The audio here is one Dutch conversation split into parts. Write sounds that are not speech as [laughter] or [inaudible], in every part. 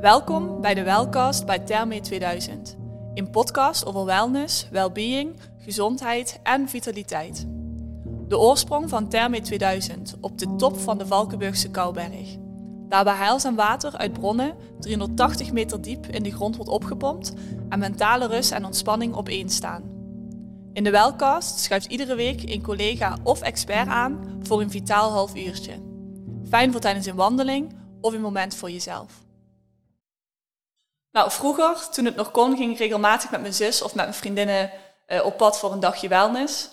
Welkom bij de Wellcast bij Therme 2000. Een podcast over wellness, well-being, gezondheid en vitaliteit. De oorsprong van Therme 2000 op de top van de Valkenburgse Kouberg. Daar waar heilzaam water uit bronnen 380 meter diep in de grond wordt opgepompt en mentale rust en ontspanning op één staan. In de Wellcast schuift iedere week een collega of expert aan voor een vitaal half uurtje. Fijn voor tijdens een wandeling of een moment voor jezelf. Nou, vroeger, toen het nog kon, ging ik regelmatig met mijn zus of met mijn vriendinnen uh, op pad voor een dagje wellness.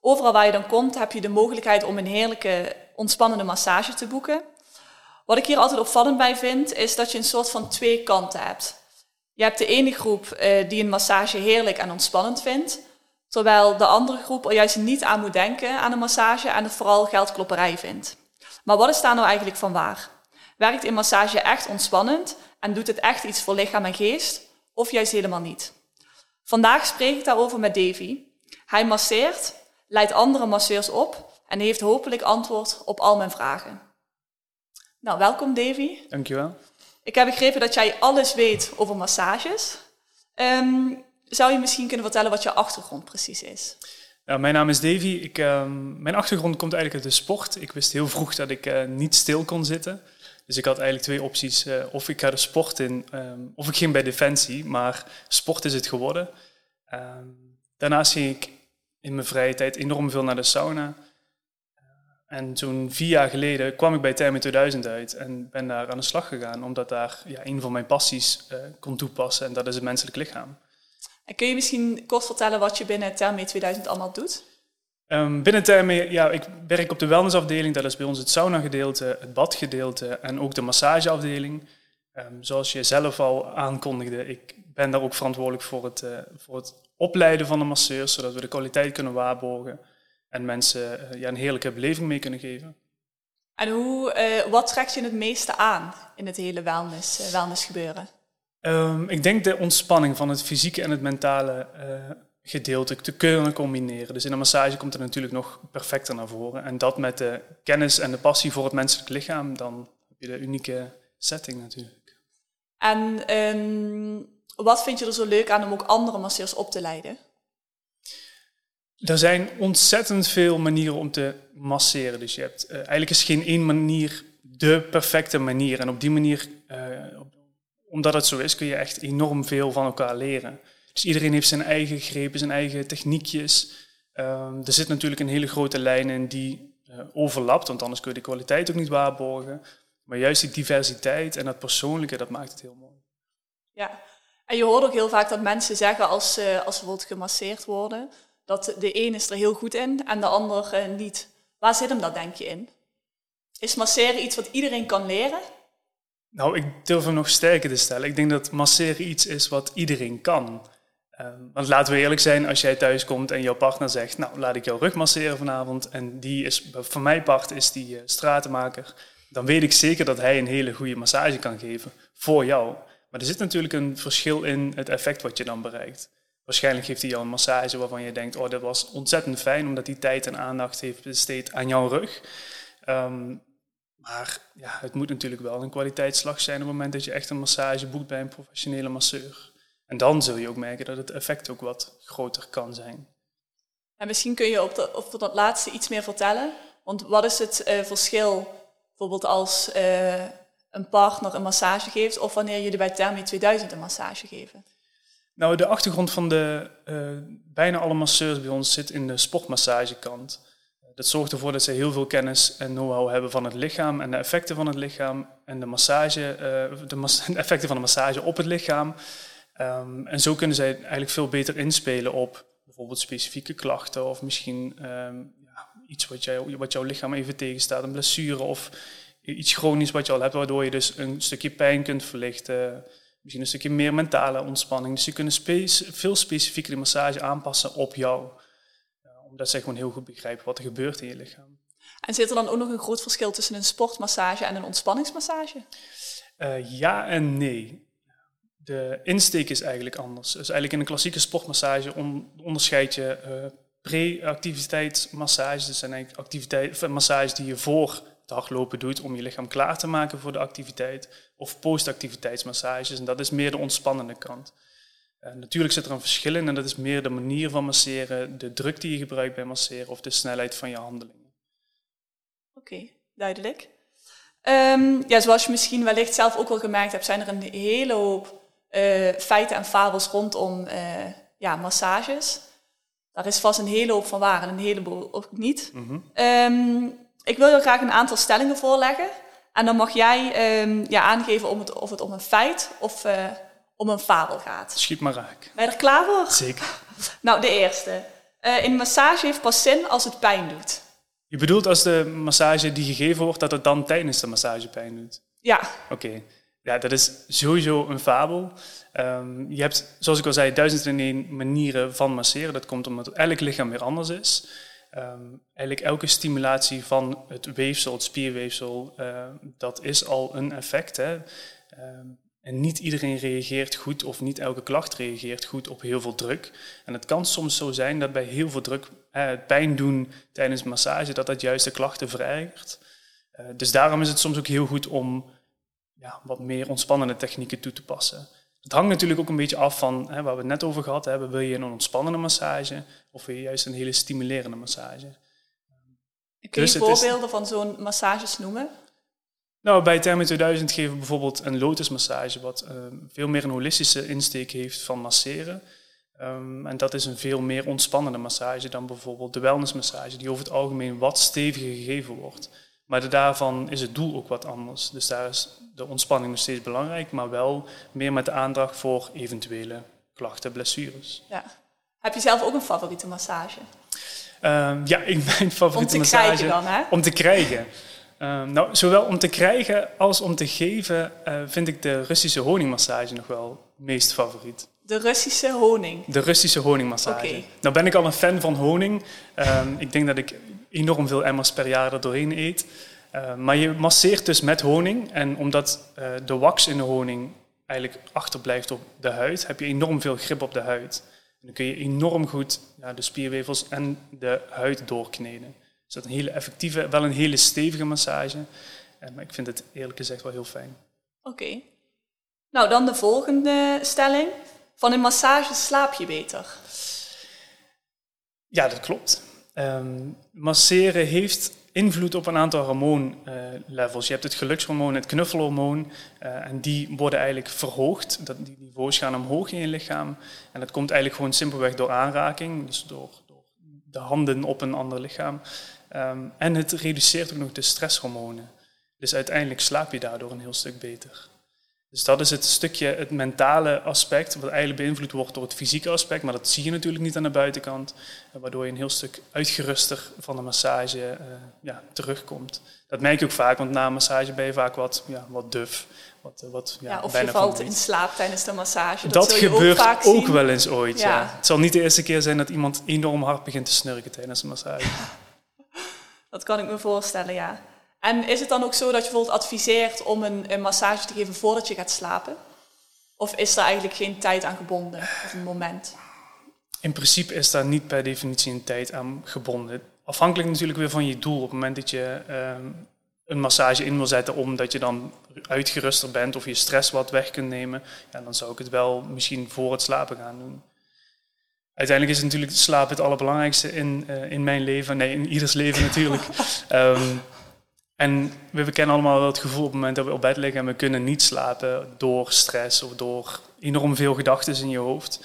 Overal waar je dan komt, heb je de mogelijkheid om een heerlijke, ontspannende massage te boeken. Wat ik hier altijd opvallend bij vind, is dat je een soort van twee kanten hebt. Je hebt de ene groep uh, die een massage heerlijk en ontspannend vindt, terwijl de andere groep er juist niet aan moet denken aan een massage en het vooral geldklopperij vindt. Maar wat is daar nou eigenlijk van waar? Werkt een massage echt ontspannend en doet het echt iets voor lichaam en geest, of juist helemaal niet? Vandaag spreek ik daarover met Davy. Hij masseert, leidt andere masseurs op en heeft hopelijk antwoord op al mijn vragen. Nou, welkom Davy. Dankjewel. Ik heb begrepen dat jij alles weet over massages. Um, zou je misschien kunnen vertellen wat je achtergrond precies is? Ja, mijn naam is Davy. Ik, um, mijn achtergrond komt eigenlijk uit de sport. Ik wist heel vroeg dat ik uh, niet stil kon zitten. Dus ik had eigenlijk twee opties. Uh, of ik ga de sport in, um, of ik ging bij Defensie. Maar sport is het geworden. Um, daarnaast ging ik in mijn vrije tijd enorm veel naar de sauna. En toen vier jaar geleden kwam ik bij Therme 2000 uit en ben daar aan de slag gegaan, omdat daar ja, een van mijn passies uh, kon toepassen en dat is het menselijk lichaam. En kun je misschien kort vertellen wat je binnen Therme 2000 allemaal doet? Um, binnen ja, ik werk op de wellnessafdeling, dat is bij ons het sauna-gedeelte, het badgedeelte en ook de massageafdeling. Um, zoals je zelf al aankondigde, ik ben daar ook verantwoordelijk voor het, uh, voor het opleiden van de masseurs, zodat we de kwaliteit kunnen waarborgen en mensen uh, ja, een heerlijke beleving mee kunnen geven. En hoe, uh, wat trekt je het meeste aan in het hele wellness, uh, wellness gebeuren? Um, ik denk de ontspanning van het fysieke en het mentale gedeelte te kunnen combineren. Dus in een massage komt het natuurlijk nog perfecter naar voren. En dat met de kennis en de passie voor het menselijk lichaam, dan heb je de unieke setting natuurlijk. En um, wat vind je er zo leuk aan om ook andere masseurs op te leiden? Er zijn ontzettend veel manieren om te masseren. Dus je hebt uh, eigenlijk is geen één manier de perfecte manier. En op die manier, uh, omdat het zo is, kun je echt enorm veel van elkaar leren. Dus iedereen heeft zijn eigen grepen, zijn eigen techniekjes. Uh, er zit natuurlijk een hele grote lijn in die uh, overlapt, want anders kun je de kwaliteit ook niet waarborgen. Maar juist die diversiteit en dat persoonlijke, dat maakt het heel mooi. Ja, en je hoort ook heel vaak dat mensen zeggen als, uh, als ze bijvoorbeeld gemasseerd worden, dat de een is er heel goed in en de ander uh, niet. Waar zit hem dat denk je in? Is masseren iets wat iedereen kan leren? Nou, ik durf hem nog sterker te stellen. Ik denk dat masseren iets is wat iedereen kan. Um, want laten we eerlijk zijn, als jij thuis komt en jouw partner zegt, nou laat ik jouw rug masseren vanavond en die is, van mijn part is die uh, stratenmaker, dan weet ik zeker dat hij een hele goede massage kan geven voor jou. Maar er zit natuurlijk een verschil in het effect wat je dan bereikt. Waarschijnlijk geeft hij jou een massage waarvan je denkt, oh dat was ontzettend fijn omdat hij tijd en aandacht heeft besteed aan jouw rug. Um, maar ja, het moet natuurlijk wel een kwaliteitsslag zijn op het moment dat je echt een massage boekt bij een professionele masseur. En dan zul je ook merken dat het effect ook wat groter kan zijn. En misschien kun je op, de, op dat laatste iets meer vertellen. Want wat is het uh, verschil bijvoorbeeld als uh, een partner een massage geeft of wanneer jullie bij Thermi 2000 een massage geven? Nou, de achtergrond van de uh, bijna alle masseurs bij ons zit in de sportmassagekant. Dat zorgt ervoor dat ze heel veel kennis en know-how hebben van het lichaam en de effecten van het lichaam en de, massage, de, mas [laughs] de effecten van de massage op het lichaam. Um, en zo kunnen zij eigenlijk veel beter inspelen op bijvoorbeeld specifieke klachten of misschien um, ja, iets wat, jij, wat jouw lichaam even tegenstaat, een blessure of iets chronisch wat je al hebt, waardoor je dus een stukje pijn kunt verlichten, misschien een stukje meer mentale ontspanning. Dus ze kunnen spe veel specifieker de massage aanpassen op jou, ja, omdat zij gewoon heel goed begrijpen wat er gebeurt in je lichaam. En zit er dan ook nog een groot verschil tussen een sportmassage en een ontspanningsmassage? Uh, ja en nee de insteek is eigenlijk anders. Dus eigenlijk in een klassieke sportmassage onderscheid je uh, pre-activiteitsmassages. Dat zijn eigenlijk activiteiten, massages die je voor het hardlopen doet om je lichaam klaar te maken voor de activiteit. Of postactiviteitsmassages. En dat is meer de ontspannende kant. Uh, natuurlijk zit er een verschil in en dat is meer de manier van masseren, de druk die je gebruikt bij masseren of de snelheid van je handelingen. Oké, duidelijk. Um, ja, zoals je misschien wellicht zelf ook wel gemerkt hebt, zijn er een hele hoop uh, feiten en fabels rondom uh, ja, massages. Daar is vast een hele hoop van waar en een heleboel ook niet. Mm -hmm. um, ik wil je graag een aantal stellingen voorleggen. En dan mag jij um, ja, aangeven om het, of het om een feit of uh, om een fabel gaat. Schiet maar raak. Ben je er klaar voor? Zeker. [laughs] nou, de eerste. Een massage heeft pas zin als het pijn doet. Je bedoelt als de massage die gegeven wordt, dat het dan tijdens de massage pijn doet? Ja. Oké. Okay. Ja, dat is sowieso een fabel. Um, je hebt, zoals ik al zei, duizend en één manieren van masseren. Dat komt omdat elk lichaam weer anders is. Um, eigenlijk elke stimulatie van het weefsel, het spierweefsel, uh, dat is al een effect. Hè? En niet iedereen reageert goed of niet elke klacht reageert goed op heel veel druk. En het kan soms zo zijn dat bij heel veel druk, eh, het pijn doen tijdens massage, dat dat juist de klachten verergert. Uh, dus daarom is het soms ook heel goed om ja, wat meer ontspannende technieken toe te passen. Het hangt natuurlijk ook een beetje af van hè, waar we het net over gehad hebben. Wil je een ontspannende massage of wil je juist een hele stimulerende massage? Kun je dus voorbeelden is... van zo'n massages noemen? Nou, bij Thermo 2000 geven we bijvoorbeeld een lotusmassage, wat uh, veel meer een holistische insteek heeft van masseren. Um, en dat is een veel meer ontspannende massage dan bijvoorbeeld de wellnessmassage, die over het algemeen wat steviger gegeven wordt. Maar daarvan is het doel ook wat anders. Dus daar is de ontspanning nog steeds belangrijk, maar wel meer met de aandacht voor eventuele klachten, blessures. Ja. Heb je zelf ook een favoriete massage? Um, ja, [laughs] ik mijn favoriete massage. Om te krijgen dan, hè? Om te krijgen. Um, nou, zowel om te krijgen als om te geven uh, vind ik de Russische honingmassage nog wel meest favoriet. De Russische honing? De Russische honingmassage. Okay. Nou ben ik al een fan van honing. Um, ik denk dat ik enorm veel emmers per jaar er doorheen eet. Uh, maar je masseert dus met honing. En omdat uh, de wax in de honing eigenlijk achterblijft op de huid, heb je enorm veel grip op de huid. En dan kun je enorm goed ja, de spierwevels en de huid doorkneden. Dus dat is een hele effectieve, wel een hele stevige massage. Uh, maar ik vind het eerlijk gezegd wel heel fijn. Oké. Okay. Nou, dan de volgende stelling. Van een massage slaap je beter. Ja, dat klopt. Um, masseren heeft invloed op een aantal hormoonlevels. je hebt het gelukshormoon, het knuffelhormoon, uh, en die worden eigenlijk verhoogd. Dat, die niveaus gaan omhoog in je lichaam. En dat komt eigenlijk gewoon simpelweg door aanraking, dus door, door de handen op een ander lichaam. Um, en het reduceert ook nog de stresshormonen. Dus uiteindelijk slaap je daardoor een heel stuk beter. Dus dat is het stukje, het mentale aspect, wat eigenlijk beïnvloed wordt door het fysieke aspect, maar dat zie je natuurlijk niet aan de buitenkant, waardoor je een heel stuk uitgeruster van de massage uh, ja, terugkomt. Dat merk je ook vaak, want na een massage ben je vaak wat, ja, wat duf. Wat, eh, wat, ja, ja, of je valt in slaap tijdens de massage. Dat, dat gebeurt ook, ook wel eens ooit, ja. ja. Het zal niet de eerste keer zijn dat iemand enorm hard begint te snurken tijdens een massage. [laughs] dat kan ik me voorstellen, ja. En is het dan ook zo dat je bijvoorbeeld adviseert om een, een massage te geven voordat je gaat slapen? Of is daar eigenlijk geen tijd aan gebonden, of een moment? In principe is daar niet per definitie een tijd aan gebonden. Afhankelijk natuurlijk weer van je doel. Op het moment dat je uh, een massage in wil zetten omdat je dan uitgeruster bent of je stress wat weg kunt nemen, ja, dan zou ik het wel misschien voor het slapen gaan doen. Uiteindelijk is natuurlijk slaap het allerbelangrijkste in, uh, in mijn leven. Nee, in ieders leven natuurlijk. um, [laughs] En we kennen allemaal wel het gevoel op het moment dat we op bed liggen en we kunnen niet slapen door stress of door enorm veel gedachten in je hoofd.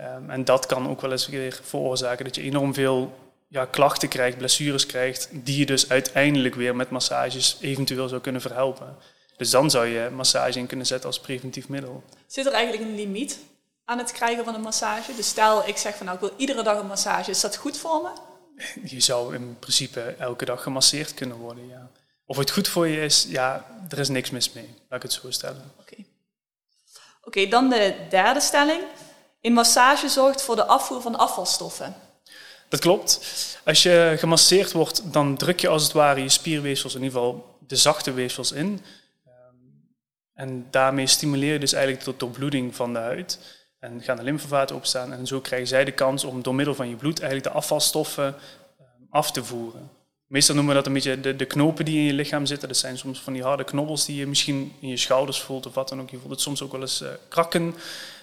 Um, en dat kan ook wel eens weer veroorzaken dat je enorm veel ja, klachten krijgt, blessures krijgt, die je dus uiteindelijk weer met massages eventueel zou kunnen verhelpen. Dus dan zou je massage in kunnen zetten als preventief middel. Zit er eigenlijk een limiet aan het krijgen van een massage? Dus stel, ik zeg van nou, ik wil iedere dag een massage, is dat goed voor me? [laughs] Je zou in principe elke dag gemasseerd kunnen worden, ja. Of het goed voor je is, ja, er is niks mis mee. Laat ik het zo stellen. Oké, okay. okay, dan de derde stelling. In massage zorgt voor de afvoer van afvalstoffen. Dat klopt. Als je gemasseerd wordt, dan druk je als het ware je spierweefsels, in ieder geval de zachte weefsels in. Ehm, en daarmee stimuleer je dus eigenlijk de doorbloeding van de huid. En gaan de lymfevaten opstaan. En zo krijgen zij de kans om door middel van je bloed eigenlijk de afvalstoffen ehm, af te voeren Meestal noemen we dat een beetje de, de knopen die in je lichaam zitten. Dat zijn soms van die harde knobbels die je misschien in je schouders voelt of wat dan ook. Je voelt het soms ook wel eens uh, krakken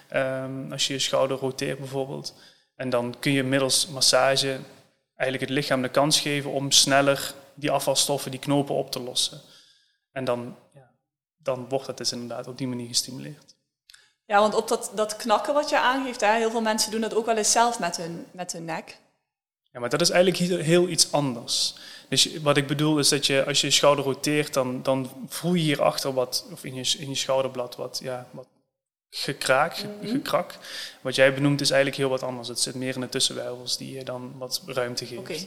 ehm, als je je schouder roteert bijvoorbeeld. En dan kun je middels massage eigenlijk het lichaam de kans geven om sneller die afvalstoffen, die knopen op te lossen. En dan, ja, dan wordt het dus inderdaad op die manier gestimuleerd. Ja, want op dat, dat knakken wat je aangeeft, hè, heel veel mensen doen dat ook wel eens zelf met hun, met hun nek. Ja, maar dat is eigenlijk heel iets anders. Dus wat ik bedoel is dat je, als je je schouder roteert, dan, dan voel je hierachter wat, of in je, in je schouderblad wat, ja, wat gekraak, mhm. gekrak. Wat jij benoemt is eigenlijk heel wat anders. Het zit meer in de tussenwervels die je dan wat ruimte geeft. Oké,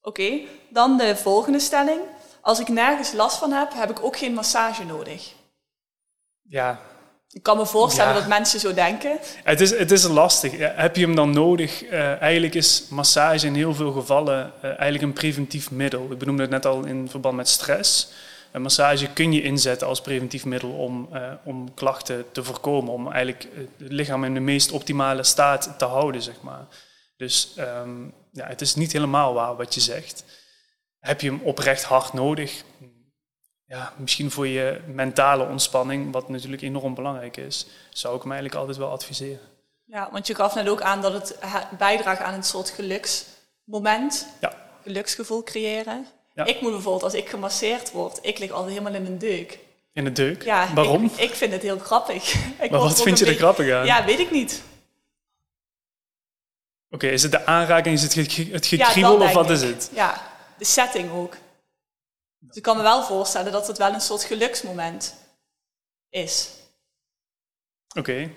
Oké. dan de volgende stelling. Als ik nergens last van heb, heb ik ook geen massage nodig. Ja, ik kan me voorstellen dat mensen zo denken. Het is, het is lastig. Heb je hem dan nodig? Uh, eigenlijk is massage in heel veel gevallen uh, eigenlijk een preventief middel. Ik benoemde het net al in verband met stress. Een massage kun je inzetten als preventief middel om, uh, om klachten te voorkomen. Om eigenlijk het lichaam in de meest optimale staat te houden, zeg maar. Dus um, ja, het is niet helemaal waar wat je zegt. Heb je hem oprecht hard nodig? Ja, misschien voor je mentale ontspanning, wat natuurlijk enorm belangrijk is, zou ik hem eigenlijk altijd wel adviseren. Ja, want je gaf net ook aan dat het bijdraagt aan een soort geluksmoment, ja. geluksgevoel creëren. Ik moet bijvoorbeeld, als ik gemasseerd word, ik lig altijd helemaal in een deuk. In een deuk? Ja. Waarom? Ik, ik vind het heel grappig. [laughs] Ik maar wat vind je er grappig aan? Ja, weet ik niet. Oké, is het de aanraking, is het, het gekriebel of wat is het? Ja, de setting ook. Dus ik kan me wel voorstellen dat het wel een soort geluksmoment is. Oké.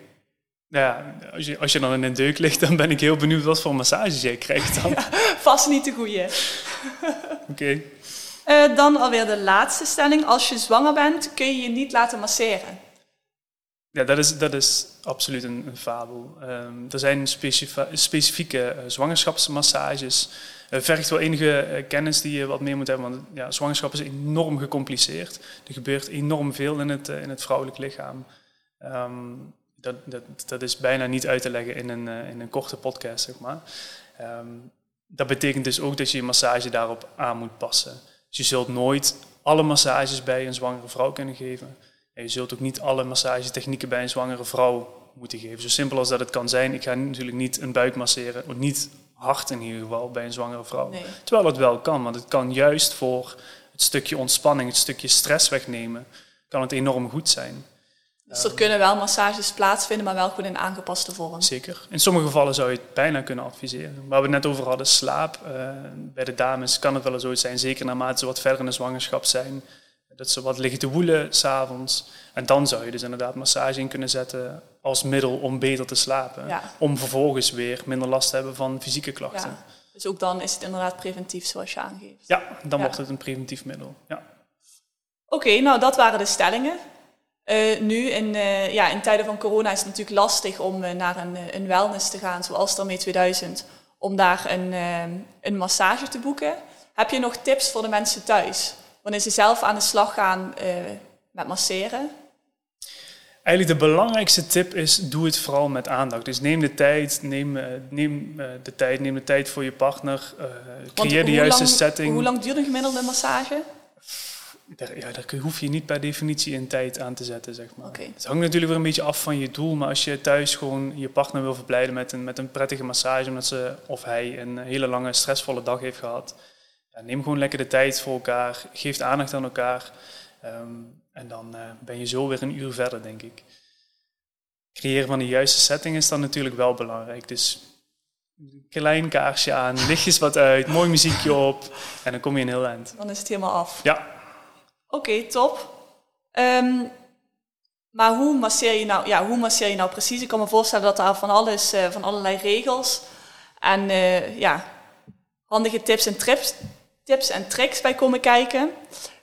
Ja, als je, als je dan in een deuk ligt, dan ben ik heel benieuwd wat voor massages jij krijgt dan. [laughs] vast niet de goede. [laughs] Oké. Uh, dan alweer de laatste stelling. Als je zwanger bent, kun je je niet laten masseren. Ja, dat is, dat is absoluut een, fabel. Um, er zijn specifieke uh, zwangerschapsmassages uh, vergt wel enige uh, kennis die je wat meer moet hebben. Want ja, zwangerschap is enorm gecompliceerd. Er gebeurt enorm veel in het, uh, in het vrouwelijk lichaam. Um, dat, dat, dat is bijna niet uit te leggen in een, in een korte podcast, zeg maar. Um, dat betekent dus ook dat je je massage daarop aan moet passen. Dus je zult nooit alle massages bij een zwangere vrouw kunnen geven. En je zult ook niet alle massagetechnieken bij een zwangere vrouw moeten geven. Zo simpel als dat het kan zijn. Ik ga natuurlijk niet een buik masseren, niet hard in ieder geval bij een zwangere vrouw. Terwijl het wel kan, want het kan juist voor het stukje ontspanning, het stukje stress wegnemen, kan het enorm goed zijn. Dus er kunnen wel massages plaatsvinden, maar wel goed in aangepaste vorm. Zeker. In sommige gevallen zou je het bijna kunnen adviseren. Waar we het net over hadden, slaap. Uh, bij de dames kan het wel eens zo zijn, zeker naarmate ze wat verder in de zwangerschap zijn, dat ze wat liggen te woelen s'avonds. En dan zou je dus inderdaad massage in kunnen zetten als middel om beter te slapen. Om vervolgens weer minder last te hebben van fysieke klachten. Ja. Dus ook dan is het inderdaad preventief zoals je aangeeft. Ja, dan wordt het een preventief middel. Ja. Oké, nou dat waren de stellingen. Uh, nu in, uh, ja, in tijden van corona is het natuurlijk lastig om uh, naar een, een wellness te gaan, zoals daarmee 2000, om daar een, een massage te boeken. Heb je nog tips voor de mensen thuis? Wanneer ze zelf aan de slag gaan met masseren? Eigenlijk de belangrijkste tip is, doe het vooral met aandacht. Dus neem de tijd, neem, eh, neem eh, de tijd, neem de tijd voor je partner. Uh, creëer de juiste setting. Hoe lang duurt een gemiddelde massage? Daar, ja, daar hoef je niet per definitie een tijd aan te zetten, zeg maar. Het hangt natuurlijk weer een beetje af van je doel, maar als je thuis gewoon je partner wil verblijden met een, met een prettige massage, omdat ze of hij een hele lange stressvolle dag heeft gehad, neem gewoon lekker de tijd voor elkaar, geef aandacht aan elkaar. Ehm, en dan uh, ben je zo weer een uur verder, denk ik. Creëren van de juiste setting is dan natuurlijk wel belangrijk. Dus een klein kaarsje aan, lichtjes wat uit, mooi muziekje op en dan kom je een heel eind. Dan is het helemaal af. Ja. Oké, top. Um, maar hoe masseer je nou, ja, hoe masseer je nou precies? Ik kan me voorstellen dat daar van alles, uh, van allerlei regels en uh, ja, handige tips en trips, tips en tricks bij komen kijken.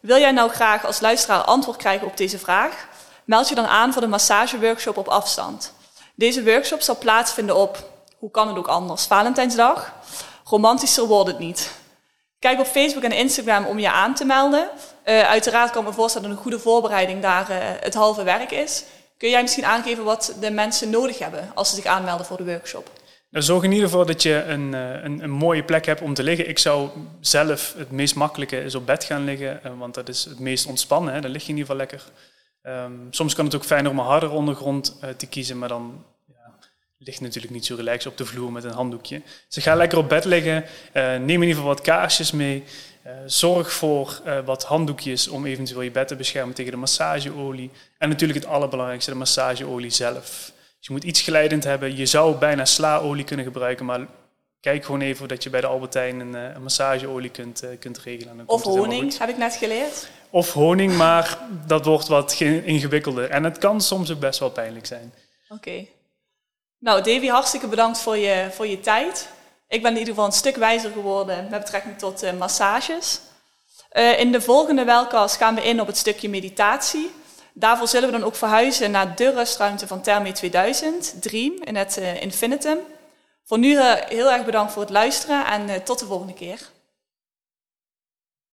Wil jij nou graag als luisteraar antwoord krijgen op deze vraag? Meld je dan aan voor de massageworkshop op afstand. Deze workshop zal plaatsvinden op, hoe kan het ook anders, Valentijnsdag. Romantischer wordt het niet. Kijk op Facebook en Instagram om je aan te melden. Uh, uiteraard kan ik me voorstellen dat een goede voorbereiding daar uh, het halve werk is. Kun jij misschien aangeven wat de mensen nodig hebben als ze zich aanmelden voor de workshop? Zorg in ieder geval dat je een, eh, een, een, mooie plek hebt om te liggen. Ik zou zelf het meest makkelijke is op bed gaan liggen, eh, want dat is het meest ontspannen. Hè. Dan lig je in ieder geval lekker. Um, soms kan het ook fijner om een hardere ondergrond uh, te kiezen, maar dan ja, ligt natuurlijk niet zo relaxed op de vloer met een handdoekje. Dus ga lekker op bed liggen. Neem in ieder geval wat kaarsjes mee. Zorg voor wat handdoekjes om eventueel je bed te beschermen tegen de massageolie. En natuurlijk het allerbelangrijkste, de massageolie zelf. Dus je moet iets glijdend hebben. Je zou bijna slaolie kunnen gebruiken, maar kijk gewoon even dat je bij de Albertijn een, een massageolie kunt, kunt regelen. of honing, heb ik net geleerd. Of honing, maar dat wordt wat ingewikkelder. En het kan soms ook best wel pijnlijk zijn. Oké. Nou, Davy, hartstikke bedankt voor je, voor je tijd. Ik ben in ieder geval een stuk wijzer geworden met betrekking tot uh, massages. Uh, in de volgende welcast gaan we in op het stukje meditatie. Daarvoor zullen we dan ook verhuizen naar de rustruimte van Therme 2000, Dream, in het uh, Infinitum. Voor nu heel erg bedankt voor het luisteren en tot de volgende keer.